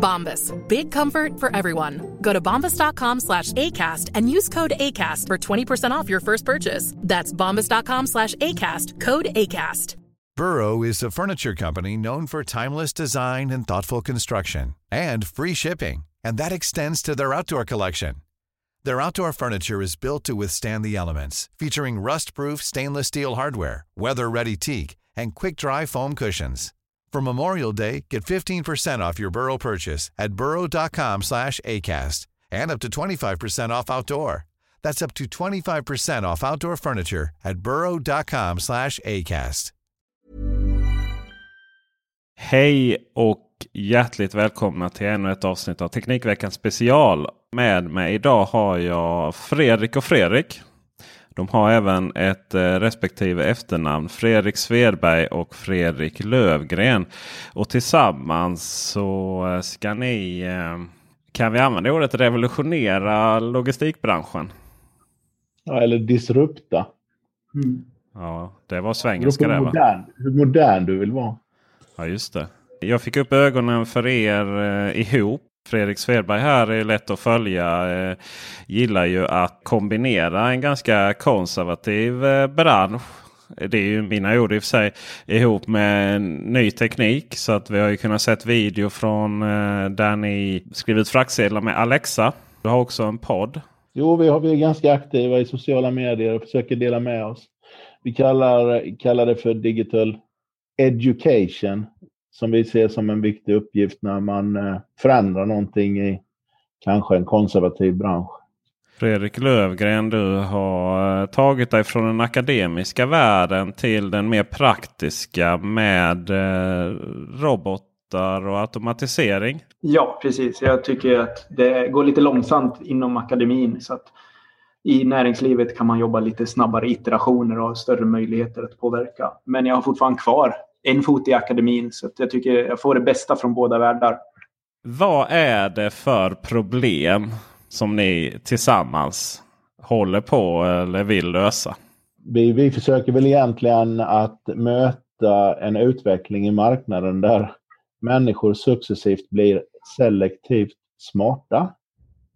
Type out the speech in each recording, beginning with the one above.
Bombas. Big comfort for everyone. Go to bombas.com slash ACAST and use code ACAST for 20% off your first purchase. That's bombas.com slash ACAST. Code ACAST. Burrow is a furniture company known for timeless design and thoughtful construction and free shipping. And that extends to their outdoor collection. Their outdoor furniture is built to withstand the elements, featuring rust-proof stainless steel hardware, weather-ready teak, and quick-dry foam cushions. For Memorial Day, get 15% off your Burrow purchase at burrow.com slash ACAST and up to 25% off outdoor. That's up to 25% off outdoor furniture at burrow.com slash ACAST. Hej och hjärtligt välkomna till ännu ett avsnitt av Teknikveckan special. Med mig idag har jag Fredrik och Fredrik. De har även ett eh, respektive efternamn. Fredrik Svedberg och Fredrik Lövgren. Och tillsammans så eh, ska ni, eh, kan vi använda ordet revolutionera logistikbranschen? Ja, eller disrupta. Ja, det var svengelska det modern, hur modern du vill vara. Ja, just det. Jag fick upp ögonen för er eh, ihop. Fredrik Svedberg här är lätt att följa. Eh, gillar ju att kombinera en ganska konservativ eh, bransch. Det är ju mina ord i och för sig. Ihop med ny teknik. Så att vi har ju kunnat sett video från eh, där ni skrivit fraktsedlar med Alexa. Du har också en podd. Jo, vi, har, vi är ganska aktiva i sociala medier och försöker dela med oss. Vi kallar, kallar det för digital education som vi ser som en viktig uppgift när man eh, förändrar någonting i kanske en konservativ bransch. Fredrik Lövgren, du har eh, tagit dig från den akademiska världen till den mer praktiska med eh, robotar och automatisering. Ja, precis. Jag tycker att det går lite långsamt inom akademin. Så att I näringslivet kan man jobba lite snabbare iterationer och ha större möjligheter att påverka. Men jag har fortfarande kvar en fot i akademin. Så att jag tycker jag får det bästa från båda världar. Vad är det för problem som ni tillsammans håller på eller vill lösa? Vi, vi försöker väl egentligen att möta en utveckling i marknaden där människor successivt blir selektivt smarta.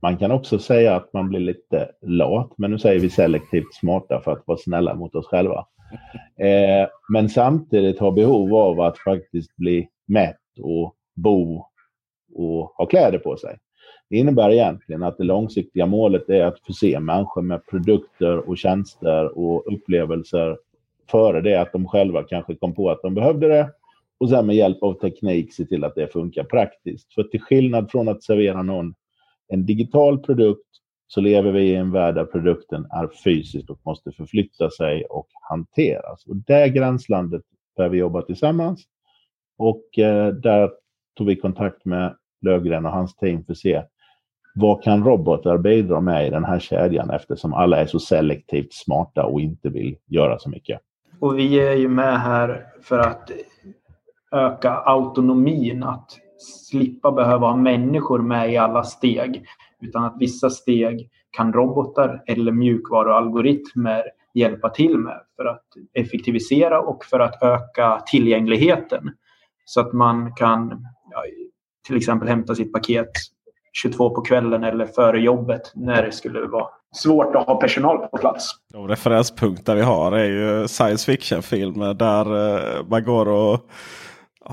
Man kan också säga att man blir lite lat, men nu säger vi selektivt smarta för att vara snälla mot oss själva. Eh, men samtidigt har behov av att faktiskt bli mätt och bo och ha kläder på sig. Det innebär egentligen att det långsiktiga målet är att förse människor med produkter och tjänster och upplevelser före det att de själva kanske kom på att de behövde det och sen med hjälp av teknik se till att det funkar praktiskt. För till skillnad från att servera någon en digital produkt så lever vi i en värld där produkten är fysisk och måste förflytta sig och hanteras. Och det gränslandet där vi jobbar tillsammans. Och eh, där tog vi kontakt med Lövgren och hans team för att se vad kan robotar bidra med i den här kedjan eftersom alla är så selektivt smarta och inte vill göra så mycket. Och vi är ju med här för att öka autonomin. Att slippa behöva ha människor med i alla steg. Utan att vissa steg kan robotar eller mjukvarualgoritmer hjälpa till med för att effektivisera och för att öka tillgängligheten. Så att man kan ja, till exempel hämta sitt paket 22 på kvällen eller före jobbet när det skulle vara svårt att ha personal på plats. De referenspunkter vi har är ju science fiction-filmer där man går och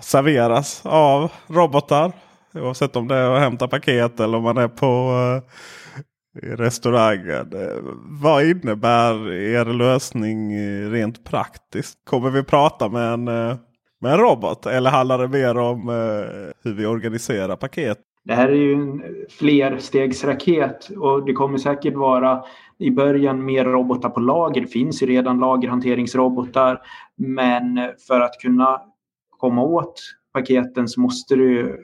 serveras av robotar. Oavsett om det är att hämta paket eller om man är på, eh, restaurangen. Eh, vad innebär er lösning eh, rent praktiskt? Kommer vi prata med en, med en robot eller handlar det mer om hur vi organiserar paket? Det här är ju en flerstegsraket och det kommer säkert vara i början mer robotar på lager. Det finns ju redan lagerhanteringsrobotar. Men för att kunna komma åt paketen så måste du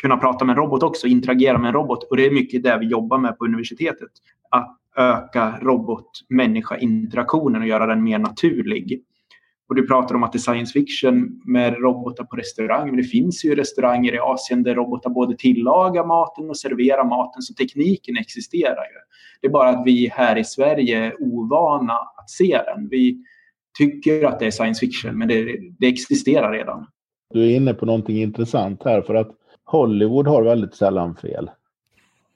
kunna prata med en robot också, interagera med en robot. Och det är mycket det vi jobbar med på universitetet. Att öka robot-människa-interaktionen och göra den mer naturlig. Och du pratar om att det är science fiction med robotar på restaurang. Men det finns ju restauranger i Asien där robotar både tillagar maten och serverar maten. Så tekniken existerar ju. Det är bara att vi här i Sverige är ovana att se den. Vi tycker att det är science fiction men det, det existerar redan. Du är inne på någonting intressant här för att Hollywood har väldigt sällan fel.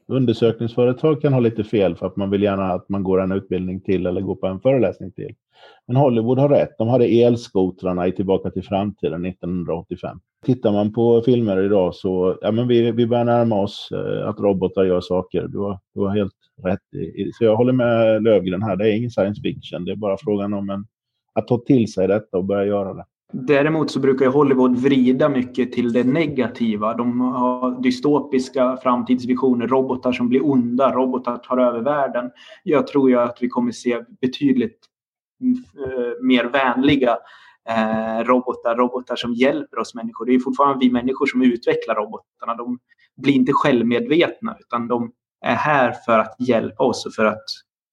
Undersökningsföretag kan ha lite fel för att man vill gärna att man går en utbildning till eller går på en föreläsning till. Men Hollywood har rätt. De hade elskotrarna i Tillbaka till framtiden 1985. Tittar man på filmer idag så ja, men vi, vi börjar närma oss eh, att robotar gör saker. Du har, du har helt rätt. I, så jag håller med Lövgren här. Det är ingen science fiction. Det är bara frågan om en, att ta till sig detta och börja göra det. Däremot så brukar Hollywood vrida mycket till det negativa. De har dystopiska framtidsvisioner, robotar som blir onda, robotar tar över världen. Jag tror ju att vi kommer se betydligt eh, mer vänliga eh, robotar, robotar som hjälper oss människor. Det är fortfarande vi människor som utvecklar robotarna. De blir inte självmedvetna utan de är här för att hjälpa oss och för att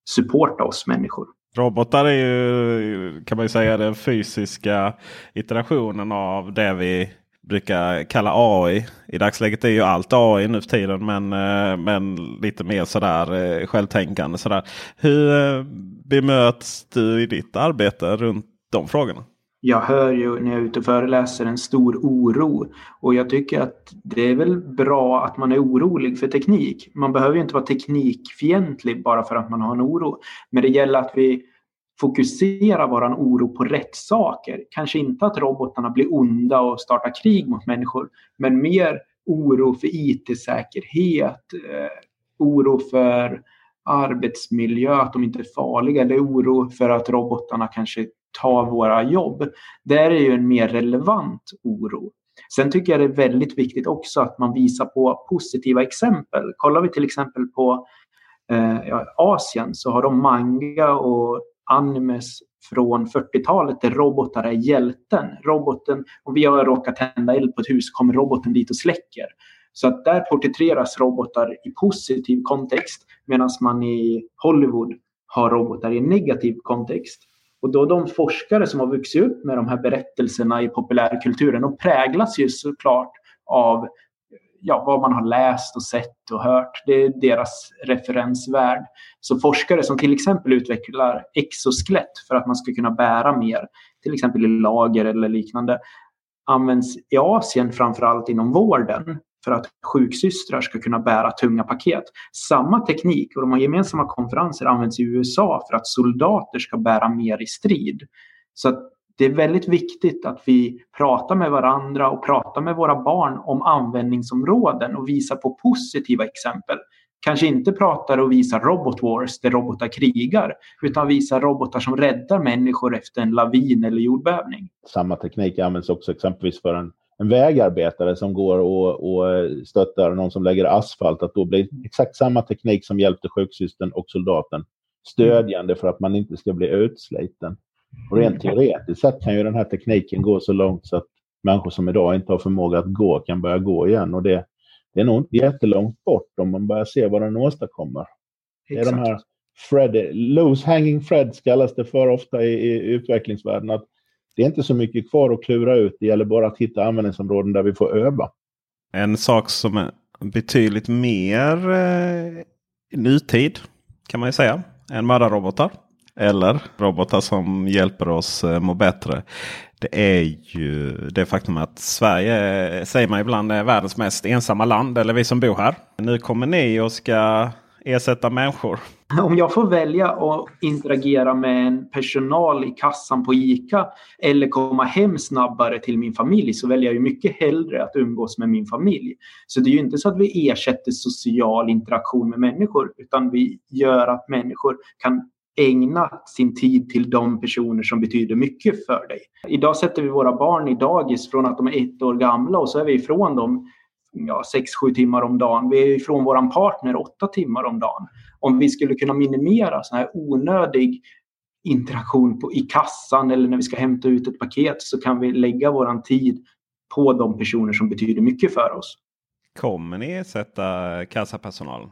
supporta oss människor. Robotar är ju kan man ju säga den fysiska iterationen av det vi brukar kalla AI. I dagsläget är ju allt AI nu för tiden men, eh, men lite mer sådär eh, självtänkande. Sådär. Hur eh, bemöts du i ditt arbete runt de frågorna? Jag hör ju när jag är ute och föreläser en stor oro och jag tycker att det är väl bra att man är orolig för teknik. Man behöver ju inte vara teknikfientlig bara för att man har en oro. Men det gäller att vi fokuserar våran oro på rätt saker. Kanske inte att robotarna blir onda och startar krig mot människor, men mer oro för IT-säkerhet, eh, oro för arbetsmiljö, att de inte är farliga eller oro för att robotarna kanske ta våra jobb. Där är ju en mer relevant oro. Sen tycker jag det är väldigt viktigt också att man visar på positiva exempel. Kollar vi till exempel på eh, Asien så har de manga och animes från 40-talet där robotar är hjälten. Roboten, om vi har råkat tända eld på ett hus kommer roboten dit och släcker. Så att där porträtteras robotar i positiv kontext medan man i Hollywood har robotar i negativ kontext. Och då de forskare som har vuxit upp med de här berättelserna i populärkulturen, de präglas ju såklart av ja, vad man har läst och sett och hört. Det är deras referensvärld. Så forskare som till exempel utvecklar exoskelett för att man ska kunna bära mer, till exempel i lager eller liknande, används i Asien framförallt inom vården för att sjuksystrar ska kunna bära tunga paket. Samma teknik och de har gemensamma konferenser används i USA för att soldater ska bära mer i strid. Så det är väldigt viktigt att vi pratar med varandra och pratar med våra barn om användningsområden och visar på positiva exempel. Kanske inte pratar och visar robot wars där robotar krigar utan visar robotar som räddar människor efter en lavin eller jordbävning. Samma teknik används också exempelvis för en en vägarbetare som går och, och stöttar någon som lägger asfalt, att då blir exakt samma teknik som hjälpte sjuksystern och soldaten stödjande för att man inte ska bli utsliten. Och rent teoretiskt sett kan ju den här tekniken gå så långt så att människor som idag inte har förmåga att gå kan börja gå igen. Och det, det är nog inte jättelångt bort om man börjar se vad den åstadkommer. Det är de här Fred, loose hanging Freds kallas det för ofta i, i utvecklingsvärlden. Att det är inte så mycket kvar att klura ut. Det gäller bara att hitta användningsområden där vi får öva. En sak som är betydligt mer eh, nutid kan man ju säga än mördarrobotar. Eller robotar som hjälper oss eh, må bättre. Det är ju det faktum att Sverige eh, säger man ibland är världens mest ensamma land. Eller vi som bor här. Nu kommer ni och ska ersätta människor Om jag får välja att interagera med en personal i kassan på ICA eller komma hem snabbare till min familj så väljer jag ju mycket hellre att umgås med min familj. Så det är ju inte så att vi ersätter social interaktion med människor utan vi gör att människor kan ägna sin tid till de personer som betyder mycket för dig. Idag sätter vi våra barn i dagis från att de är ett år gamla och så är vi ifrån dem ja, 6-7 timmar om dagen. Vi är ifrån vår partner 8 timmar om dagen. Om vi skulle kunna minimera sån här onödig interaktion på, i kassan eller när vi ska hämta ut ett paket så kan vi lägga vår tid på de personer som betyder mycket för oss. Kommer ni ersätta kassapersonalen?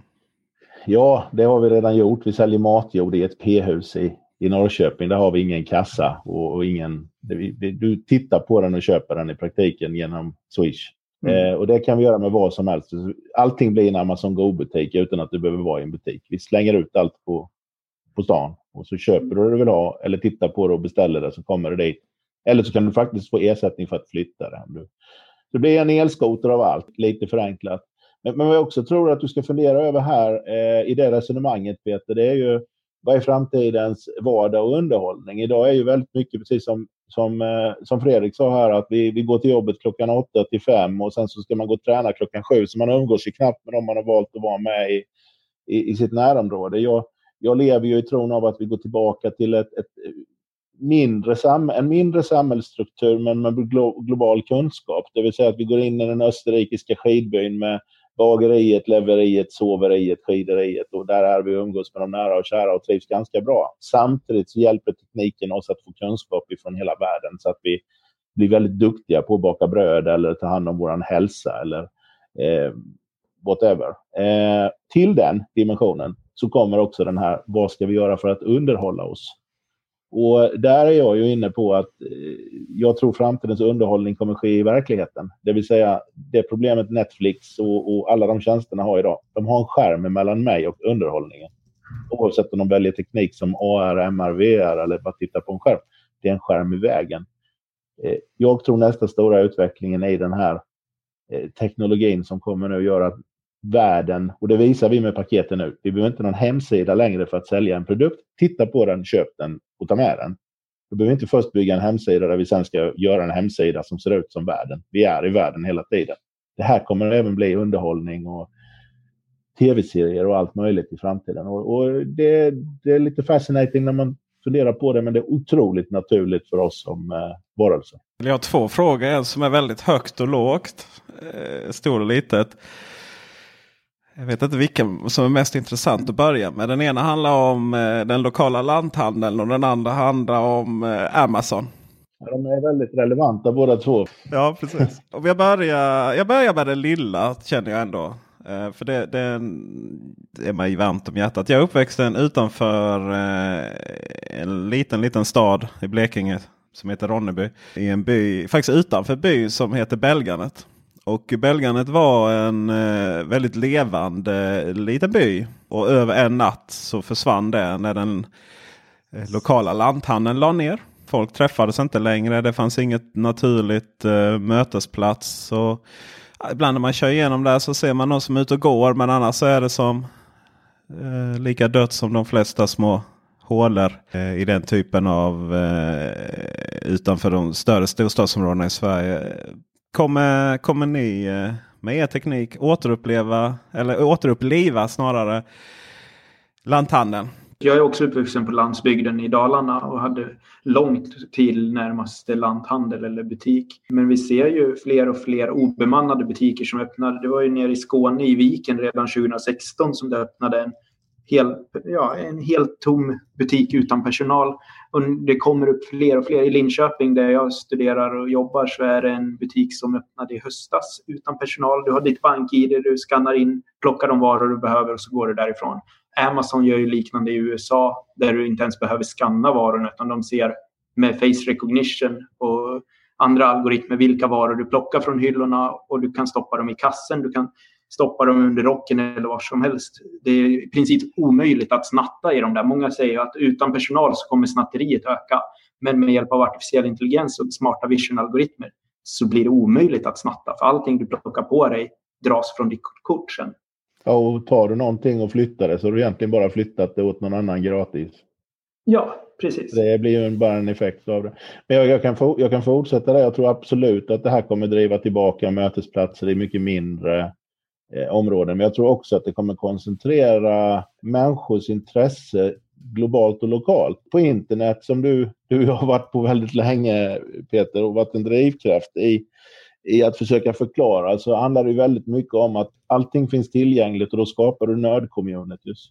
Ja, det har vi redan gjort. Vi säljer matjord i ett P-hus i, i Norrköping. Där har vi ingen kassa och, och ingen... Det, du tittar på den och köper den i praktiken genom Swish. Mm. Eh, och det kan vi göra med vad som helst. Allting blir en Amazon Go-butik utan att du behöver vara i en butik. Vi slänger ut allt på, på stan och så köper du det du vill ha eller tittar på det och beställer det så kommer det dit. Eller så kan du faktiskt få ersättning för att flytta det. Det blir en elskoter av allt, lite förenklat. Men, men vad jag också tror att du ska fundera över här eh, i det resonemanget Peter, det är ju vad är framtidens vardag och underhållning? Idag är ju väldigt mycket precis som, som, eh, som Fredrik sa här att vi, vi går till jobbet klockan åtta till fem och sen så ska man gå och träna klockan sju så man umgås ju knappt med dem man har valt att vara med i, i, i sitt närområde. Jag, jag lever ju i tron av att vi går tillbaka till ett, ett eh, mindre sam, en mindre samhällsstruktur men med global kunskap. Det vill säga att vi går in i den österrikiska skidbyn med bageriet, leveriet, soveriet, skideriet och där är vi umgås med de nära och kära och trivs ganska bra. Samtidigt så hjälper tekniken oss att få kunskap ifrån hela världen så att vi blir väldigt duktiga på att baka bröd eller ta hand om vår hälsa eller eh, whatever. Eh, till den dimensionen så kommer också den här, vad ska vi göra för att underhålla oss? Och där är jag ju inne på att eh, jag tror framtidens underhållning kommer ske i verkligheten. Det vill säga det problemet Netflix och, och alla de tjänsterna har idag. De har en skärm mellan mig och underhållningen. Oavsett om de väljer teknik som AR, MR, VR eller bara titta på en skärm. Det är en skärm i vägen. Eh, jag tror nästa stora utvecklingen är den här eh, teknologin som kommer nu att göra att världen, och det visar vi med paketen nu. Vi behöver inte någon hemsida längre för att sälja en produkt. Titta på den, köp den och ta med den. Vi behöver inte först bygga en hemsida där vi sen ska göra en hemsida som ser ut som världen. Vi är i världen hela tiden. Det här kommer även bli underhållning och tv-serier och allt möjligt i framtiden. Och, och det, det, är lite fascinating när man funderar på det, men det är otroligt naturligt för oss som eh, varelser. Jag har två frågor, en som är väldigt högt och lågt, eh, stor och litet. Jag vet inte vilken som är mest intressant att börja med. Den ena handlar om eh, den lokala lanthandeln och den andra handlar om eh, Amazon. De är väldigt relevanta båda två. Ja, precis. Och jag, börjar, jag börjar med det lilla känner jag ändå. Eh, för det, det, är mig varmt om hjärtat. Jag är uppväxten utanför en liten, liten stad i Blekinge som heter Ronneby. I en by, faktiskt utanför by som heter Belganet. Och Belgarnet var en eh, väldigt levande eh, liten by. Och över en natt så försvann det när den eh, lokala lanthandeln la ner. Folk träffades inte längre. Det fanns inget naturligt eh, mötesplats. Och, ibland när man kör igenom där så ser man någon som är ute och går. Men annars så är det som eh, lika dött som de flesta små hålor eh, i den typen av eh, utanför de större storstadsområdena i Sverige. Kommer, kommer ni eh, med er teknik återuppleva, eller återuppliva snarare, lanthandeln? Jag är också uppvuxen på landsbygden i Dalarna och hade långt till närmaste lanthandel eller butik. Men vi ser ju fler och fler obemannade butiker som öppnar. Det var ju nere i Skåne i Viken redan 2016 som det öppnade en hel, ja, en helt tom butik utan personal. Och det kommer upp fler och fler. I Linköping där jag studerar och jobbar så är det en butik som öppnade i höstas utan personal. Du har ditt bank-id, du skannar in, plockar de varor du behöver och så går du därifrån. Amazon gör ju liknande i USA där du inte ens behöver skanna varorna utan de ser med face recognition och andra algoritmer vilka varor du plockar från hyllorna och du kan stoppa dem i kassen. Du kan stoppa dem under rocken eller var som helst. Det är i princip omöjligt att snatta i de där. Många säger att utan personal så kommer snatteriet öka. Men med hjälp av artificiell intelligens och smarta vision-algoritmer så blir det omöjligt att snatta. För allting du plockar på dig dras från ditt kort sen. Ja, och tar du någonting och flyttar det så har du egentligen bara flyttat det åt någon annan gratis. Ja, precis. Det blir ju bara en effekt av det. Men jag, jag, kan, få, jag kan fortsätta där. Jag tror absolut att det här kommer driva tillbaka mötesplatser i mycket mindre Eh, områden. Men jag tror också att det kommer koncentrera människors intresse globalt och lokalt. På internet som du, du har varit på väldigt länge Peter och varit en drivkraft i, i att försöka förklara så handlar det väldigt mycket om att allting finns tillgängligt och då skapar du nördcommunities.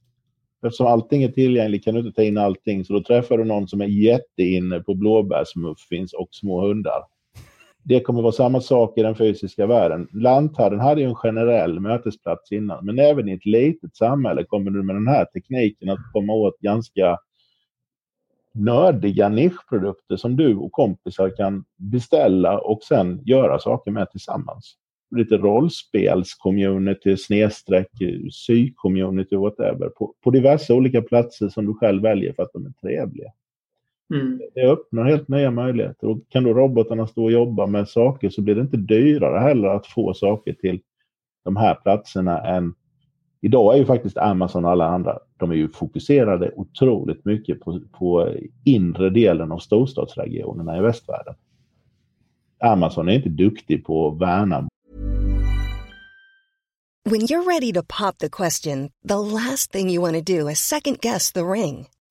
Eftersom allting är tillgängligt kan du inte ta in allting så då träffar du någon som är jätteinne på blåbärsmuffins och små hundar. Det kommer vara samma sak i den fysiska världen. Lanthandeln hade ju en generell mötesplats innan men även i ett litet samhälle kommer du med den här tekniken att komma åt ganska nördiga nischprodukter som du och kompisar kan beställa och sen göra saker med tillsammans. Lite rollspelscommunity, snedstreck, sy-community, whatever. På, på diverse olika platser som du själv väljer för att de är trevliga. Mm. Det öppnar helt nya möjligheter. Och kan då robotarna stå och jobba med saker så blir det inte dyrare heller att få saker till de här platserna än Idag är ju faktiskt Amazon och alla andra, de är ju fokuserade otroligt mycket på, på inre delen av storstadsregionerna i västvärlden. Amazon är inte duktig på att värna. When you're ready to pop the question, the last thing you want to do is second guess the ring.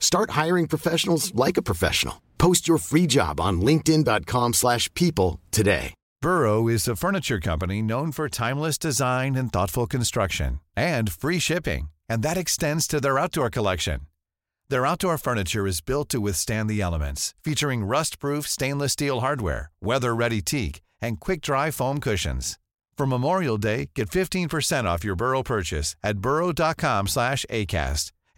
Start hiring professionals like a professional. Post your free job on linkedin.com/people today. Burrow is a furniture company known for timeless design and thoughtful construction and free shipping, and that extends to their outdoor collection. Their outdoor furniture is built to withstand the elements, featuring rust-proof stainless steel hardware, weather-ready teak and quick-dry foam cushions. For Memorial Day, get 15% off your Burrow purchase at burrow.com slash ACAST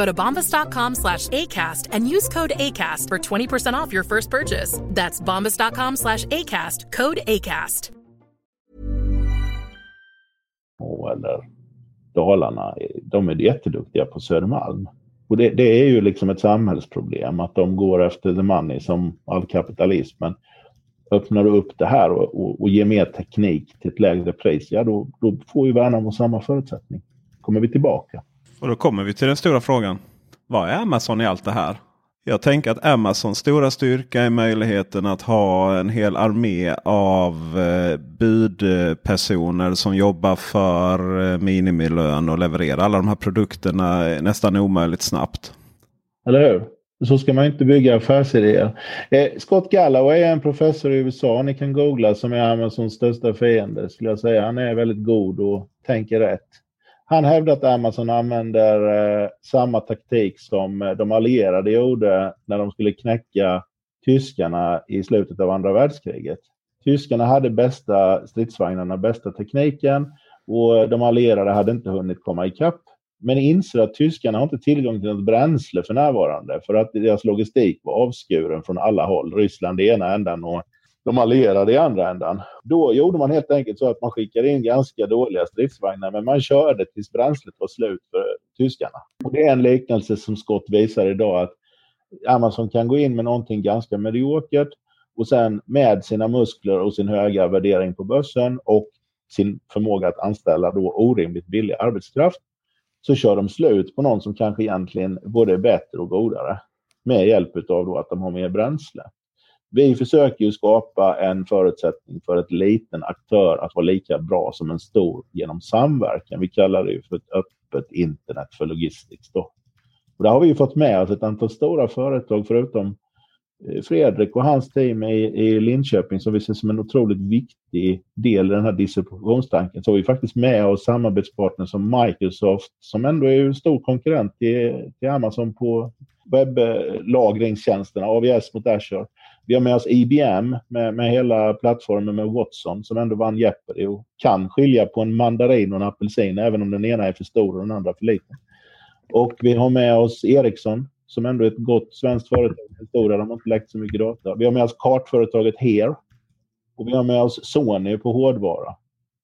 Go to bombas.com slash ACAST and use code ACAST for 20% off your first purchase. That's bombas.com slash ACAST, code ACAST. Eller Dalarna, de är jätteduktiga på Södermalm. Och det, det, är ju liksom ett samhällsproblem att de går efter the money som all kapitalismen. Öppnar du upp det här och, och, och ger mer teknik till ett lägre pris, ja då, då får ju Värnamo samma förutsättning. kommer vi tillbaka. Och då kommer vi till den stora frågan. Vad är Amazon i allt det här? Jag tänker att Amazons stora styrka är möjligheten att ha en hel armé av eh, budpersoner som jobbar för eh, minimilön och levererar alla de här produkterna eh, nästan omöjligt snabbt. Eller hur? Så ska man inte bygga affärsidéer. Eh, Scott Galloway är en professor i USA. Ni kan googla som är Amazons största fiende skulle jag säga. Han är väldigt god och tänker rätt. Han hävdar att Amazon använder eh, samma taktik som eh, de allierade gjorde när de skulle knäcka tyskarna i slutet av andra världskriget. Tyskarna hade bästa stridsvagnarna, bästa tekniken och de allierade hade inte hunnit komma ikapp. Men inser att tyskarna har inte tillgång till något bränsle för närvarande för att deras logistik var avskuren från alla håll. Ryssland i ena ändan och de allierade i andra ändan. Då gjorde man helt enkelt så att man skickade in ganska dåliga stridsvagnar men man körde tills bränslet var slut för tyskarna. Och det är en liknelse som Scott visar idag att Amazon kan gå in med någonting ganska mediokert och sen med sina muskler och sin höga värdering på börsen och sin förmåga att anställa då orimligt billig arbetskraft så kör de slut på någon som kanske egentligen både är bättre och godare med hjälp av att de har mer bränsle. Vi försöker ju skapa en förutsättning för ett liten aktör att vara lika bra som en stor genom samverkan. Vi kallar det för ett öppet internet för logistics. Då. Och där har vi fått med oss ett antal stora företag förutom eh, Fredrik och hans team i, i Linköping som vi ser som en otroligt viktig del i den här distributionstanken. Så har vi faktiskt med oss samarbetspartners som Microsoft som ändå är en stor konkurrent till, till Amazon på webblagringstjänsterna, AVS mot Azure. Vi har med oss IBM med, med hela plattformen med Watson som ändå vann Jeopardy och kan skilja på en mandarin och en apelsin även om den ena är för stor och den andra för liten. Och vi har med oss Ericsson som ändå är ett gott svenskt företag. De har inte läckt så mycket data. Vi har med oss kartföretaget Here. Och vi har med oss Sony på hårdvara.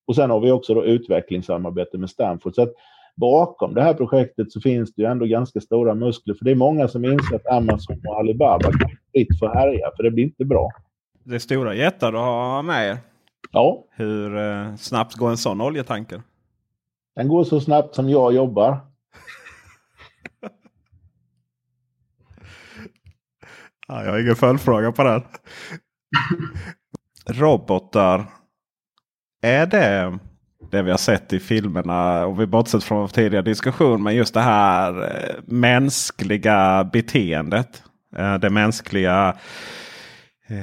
Och sen har vi också då utvecklingssamarbete med Stanford. Så att bakom det här projektet så finns det ju ändå ganska stora muskler. För det är många som inser att Amazon och Alibaba kan fritt få härja. För det blir inte bra. Det är stora jättar du har med er. Ja. Hur eh, snabbt går en sån oljetanker? Den går så snabbt som jag jobbar. Ja, jag har ingen följdfråga på den. Robotar. Är det det vi har sett i filmerna? Och vi bortsett från vår tidigare diskussion. Men just det här eh, mänskliga beteendet. Eh, det mänskliga. Eh,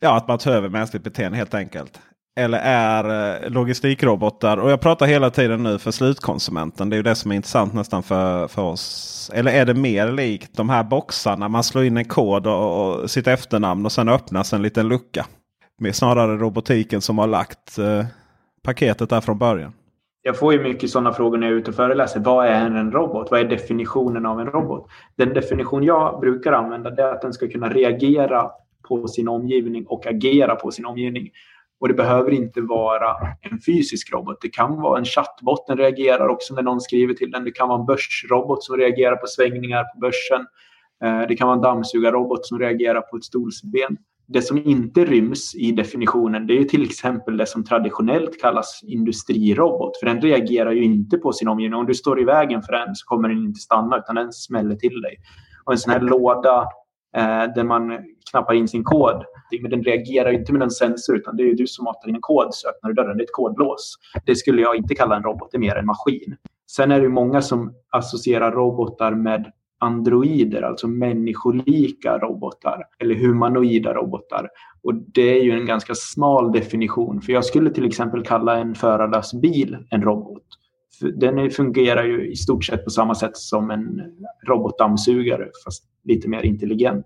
ja, att man tar över mänskligt beteende helt enkelt. Eller är eh, logistikrobotar, och jag pratar hela tiden nu för slutkonsumenten. Det är ju det som är intressant nästan för, för oss. Eller är det mer likt de här boxarna man slår in en kod och, och sitt efternamn och sen öppnas en liten lucka. Mer snarare robotiken som har lagt eh, paketet där från början. Jag får ju mycket sådana frågor när jag är ute och föreläser. Vad är en robot? Vad är definitionen av en robot? Den definition jag brukar använda är att den ska kunna reagera på sin omgivning och agera på sin omgivning. Och det behöver inte vara en fysisk robot. Det kan vara en chattbot. Den reagerar också när någon skriver till den. Det kan vara en börsrobot som reagerar på svängningar på börsen. Eh, det kan vara en dammsugarrobot som reagerar på ett stolsben. Det som inte ryms i definitionen det är till exempel det som traditionellt kallas industrirobot. För den reagerar ju inte på sin omgivning. Om du står i vägen för den så kommer den inte stanna utan den smäller till dig. Och en sån här låda eh, där man knappar in sin kod. Men den reagerar inte med en sensor utan det är du som matar in en kod så öppnar du dörren. Det är ett kodlås. Det skulle jag inte kalla en robot, det är mer en maskin. Sen är det många som associerar robotar med androider, alltså människolika robotar eller humanoida robotar. Och det är ju en ganska smal definition. För jag skulle till exempel kalla en förarlös bil en robot. Den fungerar ju i stort sett på samma sätt som en robotdammsugare fast lite mer intelligent.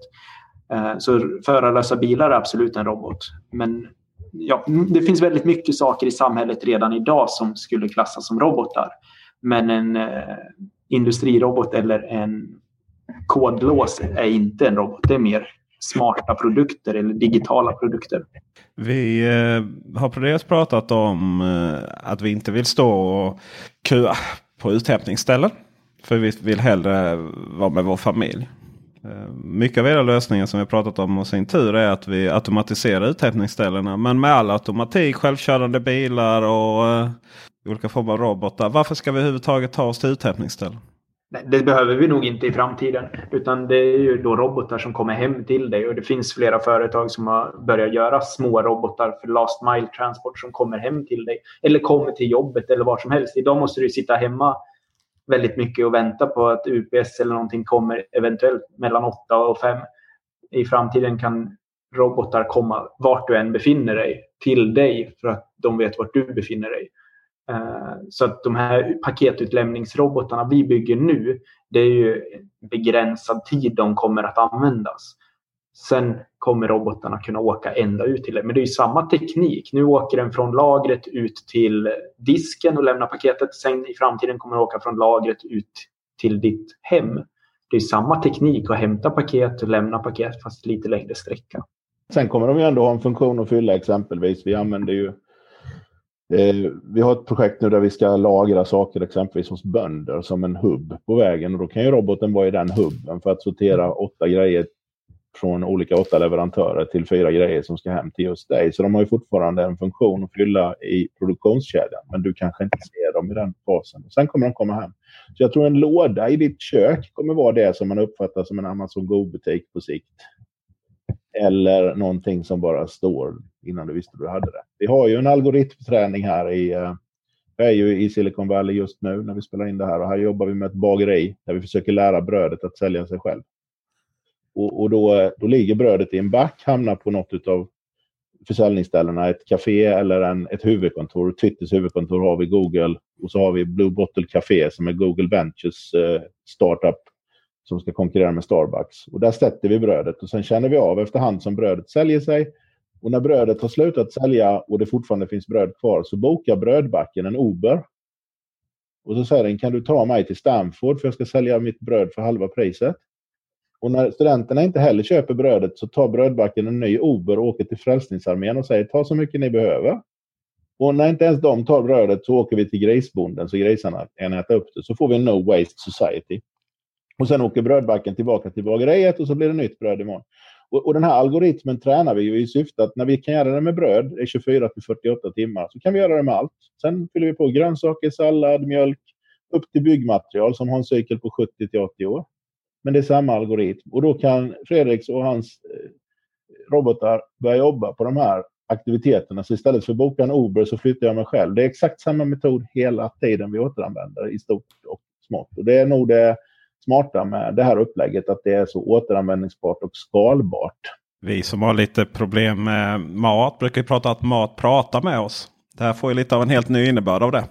Eh, så förarlösa bilar är absolut en robot. Men ja, mm, det finns väldigt mycket saker i samhället redan idag som skulle klassas som robotar. Men en eh, industrirobot eller en kodlås är inte en robot. Det är mer smarta produkter eller digitala produkter. Vi eh, har dels pratat om eh, att vi inte vill stå och köa på uthämtningsställen. För vi vill hellre vara med vår familj. Eh, mycket av era lösningar som vi pratat om och sin tur är att vi automatiserar uthämtningsställena. Men med all automatik, självkörande bilar och uh, olika former av robotar. Varför ska vi överhuvudtaget ta oss till uthämtningsställen? Det behöver vi nog inte i framtiden. Utan det är ju då robotar som kommer hem till dig. Och det finns flera företag som har börjat göra små robotar för last mile transport som kommer hem till dig. Eller kommer till jobbet eller var som helst. Idag måste du sitta hemma väldigt mycket och vänta på att UPS eller någonting kommer eventuellt mellan 8 och 5. I framtiden kan robotar komma vart du än befinner dig till dig för att de vet vart du befinner dig. Eh, så att de här paketutlämningsrobotarna vi bygger nu, det är ju begränsad tid de kommer att användas. Sen kommer robotarna kunna åka ända ut till det. Men det är ju samma teknik. Nu åker den från lagret ut till disken och lämnar paketet. Sen i framtiden kommer den åka från lagret ut till ditt hem. Det är samma teknik att hämta paket och lämna paket fast lite längre sträcka. Sen kommer de ju ändå ha en funktion att fylla exempelvis. Vi använder ju eh, vi har ett projekt nu där vi ska lagra saker exempelvis hos bönder som en hubb på vägen. Och då kan ju roboten vara i den hubben för att sortera åtta grejer från olika åtta leverantörer till fyra grejer som ska hem till just dig. Så de har ju fortfarande en funktion att fylla i produktionskedjan. Men du kanske inte ser dem i den fasen. Sen kommer de komma hem. Så jag tror en låda i ditt kök kommer vara det som man uppfattar som en Amazon Go-butik på sikt. Eller någonting som bara står innan du visste du hade det. Vi har ju en algoritmträning här i eh, jag är ju i Silicon Valley just nu när vi spelar in det här och här jobbar vi med ett bageri där vi försöker lära brödet att sälja sig själv. Och, och då, eh, då ligger brödet i en back, hamnar på något av försäljningsställena, ett café eller en, ett huvudkontor. Twitters huvudkontor har vi Google och så har vi Blue Bottle Café som är Google Ventures eh, startup som ska konkurrera med Starbucks. Och där sätter vi brödet och sen känner vi av efterhand som brödet säljer sig. Och när brödet har slutat sälja och det fortfarande finns bröd kvar så bokar brödbacken en Uber. Och så säger den, kan du ta mig till Stanford för jag ska sälja mitt bröd för halva priset? Och när studenterna inte heller köper brödet så tar brödbacken en ny Uber och åker till Frälsningsarmén och säger ta så mycket ni behöver. Och när inte ens de tar brödet så åker vi till grisbonden så grisarna kan äta upp det. Så får vi en No Waste Society. Och sen åker brödbacken tillbaka till bageriet och så blir det nytt bröd imorgon. Och, och den här algoritmen tränar vi ju i syfte att när vi kan göra det med bröd i 24 till 48 timmar så kan vi göra det med allt. Sen fyller vi på grönsaker, sallad, mjölk upp till byggmaterial som har en cykel på 70 till 80 år. Men det är samma algoritm. Och då kan Fredriks och hans eh, robotar börja jobba på de här aktiviteterna. Så istället för att boka en Uber så flyttar jag mig själv. Det är exakt samma metod hela tiden vi återanvänder i stort och smått. Och det är nog det smarta med det här upplägget att det är så återanvändningsbart och skalbart. Vi som har lite problem med mat brukar ju prata att mat pratar med oss. Det här får ju lite av en helt ny innebörd av det.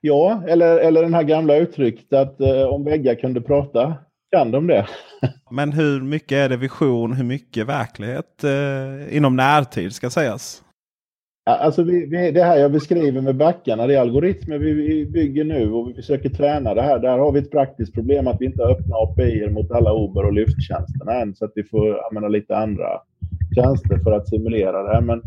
Ja, eller, eller den här gamla uttrycket att eh, om väggar kunde prata kan de det. Men hur mycket är det vision, hur mycket verklighet eh, inom närtid ska sägas? Alltså vi, vi, det här jag beskriver med backarna, det är algoritmer vi, vi, bygger nu och vi försöker träna det här. Där har vi ett praktiskt problem att vi inte öppnar API mot alla Uber och lyfttjänsterna än. Så att vi får använda lite andra tjänster för att simulera det. Men,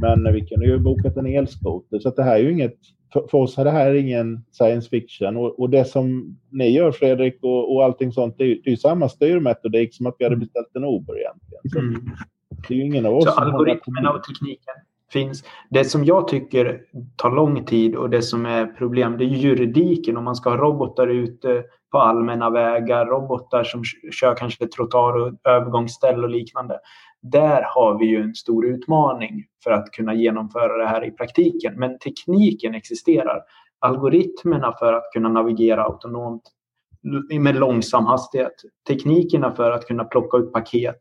men vi kan ju bokat en elskoter. Så att det här är ju inget för, för oss är det här ingen science fiction. Och, och det som ni gör Fredrik och, och allting sånt, det är, det är samma styrmetodik som att vi hade beställt en Uber egentligen. Så mm. Det är ju ingen av oss Så algoritmerna och tekniken finns. Det som jag tycker tar lång tid och det som är problem det är juridiken. Om man ska ha robotar ute på allmänna vägar, robotar som kör kanske trottoar och övergångsställ och liknande där har vi ju en stor utmaning för att kunna genomföra det här i praktiken. Men tekniken existerar. Algoritmerna för att kunna navigera autonomt med långsam hastighet, teknikerna för att kunna plocka upp paket.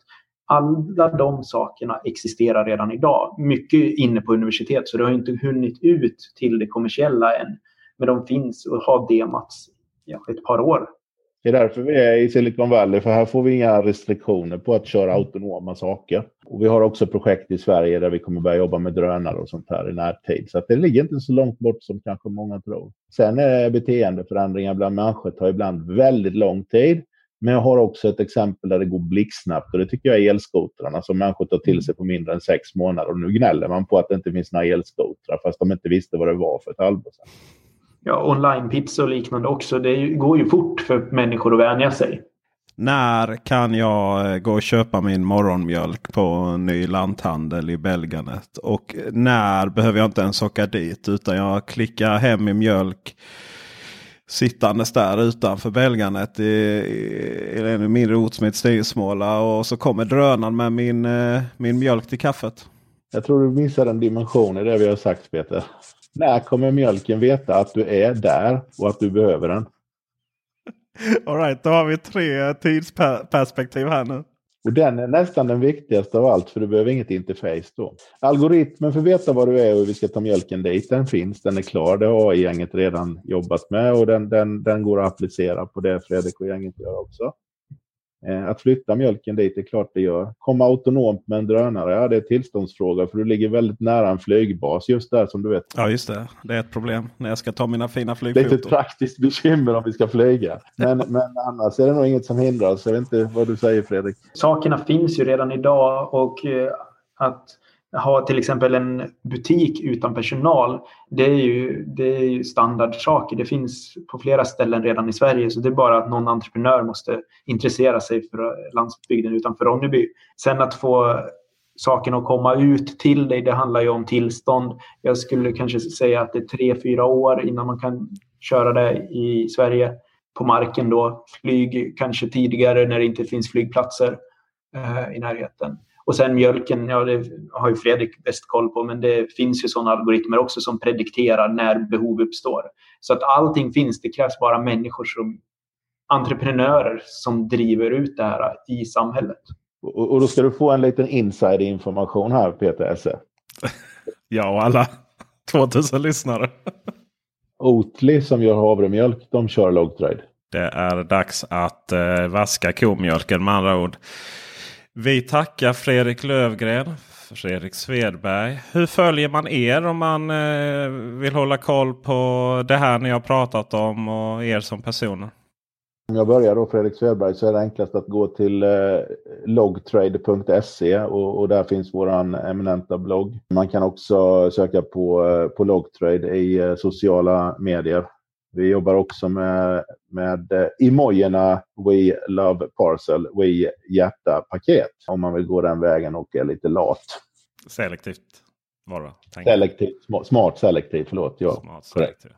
Alla de sakerna existerar redan idag. Mycket inne på universitet så det har inte hunnit ut till det kommersiella än. Men de finns och har demats ja, ett par år. Det är därför vi är i Silicon Valley, för här får vi inga restriktioner på att köra autonoma saker. Och vi har också projekt i Sverige där vi kommer börja jobba med drönare och sånt här i närtid. Så det ligger inte så långt bort som kanske många tror. Sen är beteendeförändringar bland människor tar ibland väldigt lång tid. Men jag har också ett exempel där det går blixtsnabbt och det tycker jag är elskotrarna som människor tar till sig på mindre än sex månader. Och nu gnäller man på att det inte finns några elskotrar fast de inte visste vad det var för ett halvår sedan ja, online-pizza och liknande också. Det går ju fort för människor att vänja sig. När kan jag eh, gå och köpa min morgonmjölk på en ny lanthandel i Belganet? Och när behöver jag inte ens åka dit utan jag klickar hem i mjölk sittandes där utanför Belganet i, i, i en mindre ort som heter Stigesmåla. Och så kommer drönaren med min, eh, min mjölk till kaffet. Jag tror du missar en dimension i det vi har sagt Peter. När kommer mjölken veta att du är där och att du behöver den? Alright, då har vi tre tidsperspektiv här nu. Och den är nästan den viktigaste av allt för du behöver inget interface då. Algoritmen för att veta var du är och hur vi ska ta mjölken dit, den finns, den är klar. Det har AI-gänget redan jobbat med och den, den, den går att applicera på det Fredrik och gänget gör också. Eh, att flytta mjölken dit är klart det gör. Komma autonomt med en drönare, ja det är tillståndsfråga för du ligger väldigt nära en flygbas just där som du vet. Ja just det, det är ett problem när jag ska ta mina fina flygfoton. Det är ett praktiskt bekymmer om vi ska flyga. Men, men annars är det nog inget som hindrar oss. Jag vet inte vad du säger Fredrik? Sakerna finns ju redan idag och eh, att ha till exempel en butik utan personal, det är ju, det är ju standardsaker. Det finns på flera ställen redan i Sverige, så det är bara att någon entreprenör måste intressera sig för landsbygden utanför Ronneby. Sen att få saken att komma ut till dig, det handlar ju om tillstånd. Jag skulle kanske säga att det är tre, fyra år innan man kan köra det i Sverige på marken då. Flyg kanske tidigare när det inte finns flygplatser eh, i närheten. Och sen mjölken, ja det har ju Fredrik bäst koll på, men det finns ju sådana algoritmer också som predikterar när behov uppstår. Så att allting finns, det krävs bara människor som entreprenörer som driver ut det här i samhället. Och, och då ska du få en liten inside-information här Peter Esse. ja, och alla 2000 lyssnare. Oatly som gör havremjölk, de kör logtrade. Det är dags att eh, vaska komjölken med andra ord. Vi tackar Fredrik Lövgren, Fredrik Svedberg. Hur följer man er om man eh, vill hålla koll på det här ni har pratat om och er som personer? Om jag börjar då Fredrik Svedberg så är det enklast att gå till eh, logtrade.se och, och, där finns våran eminenta blogg. Man kan också söka på, eh, på Logtrade i eh, sociala medier. Vi jobbar också med, med eh, emojierna We Love Parcel, We Hjärta Paket. Om man vill gå den vägen och är lite lat. Selektivt var det Selektivt, smart selektivt, förlåt. Ja, smart selektiv.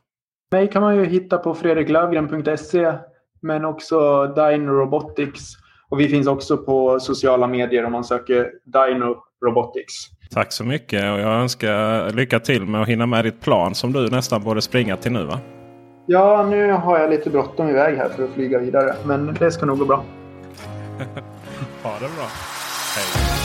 Mig kan man ju hitta på fredriklövgren.se men också Dino Robotics. Och vi finns också på sociala medier om man söker Dino Robotics. Tack så mycket och jag önskar lycka till med att hinna med ditt plan som du nästan borde springa till nu va? Ja, nu har jag lite bråttom iväg här för att flyga vidare. Men det ska nog gå bra. ha det bra. Hej.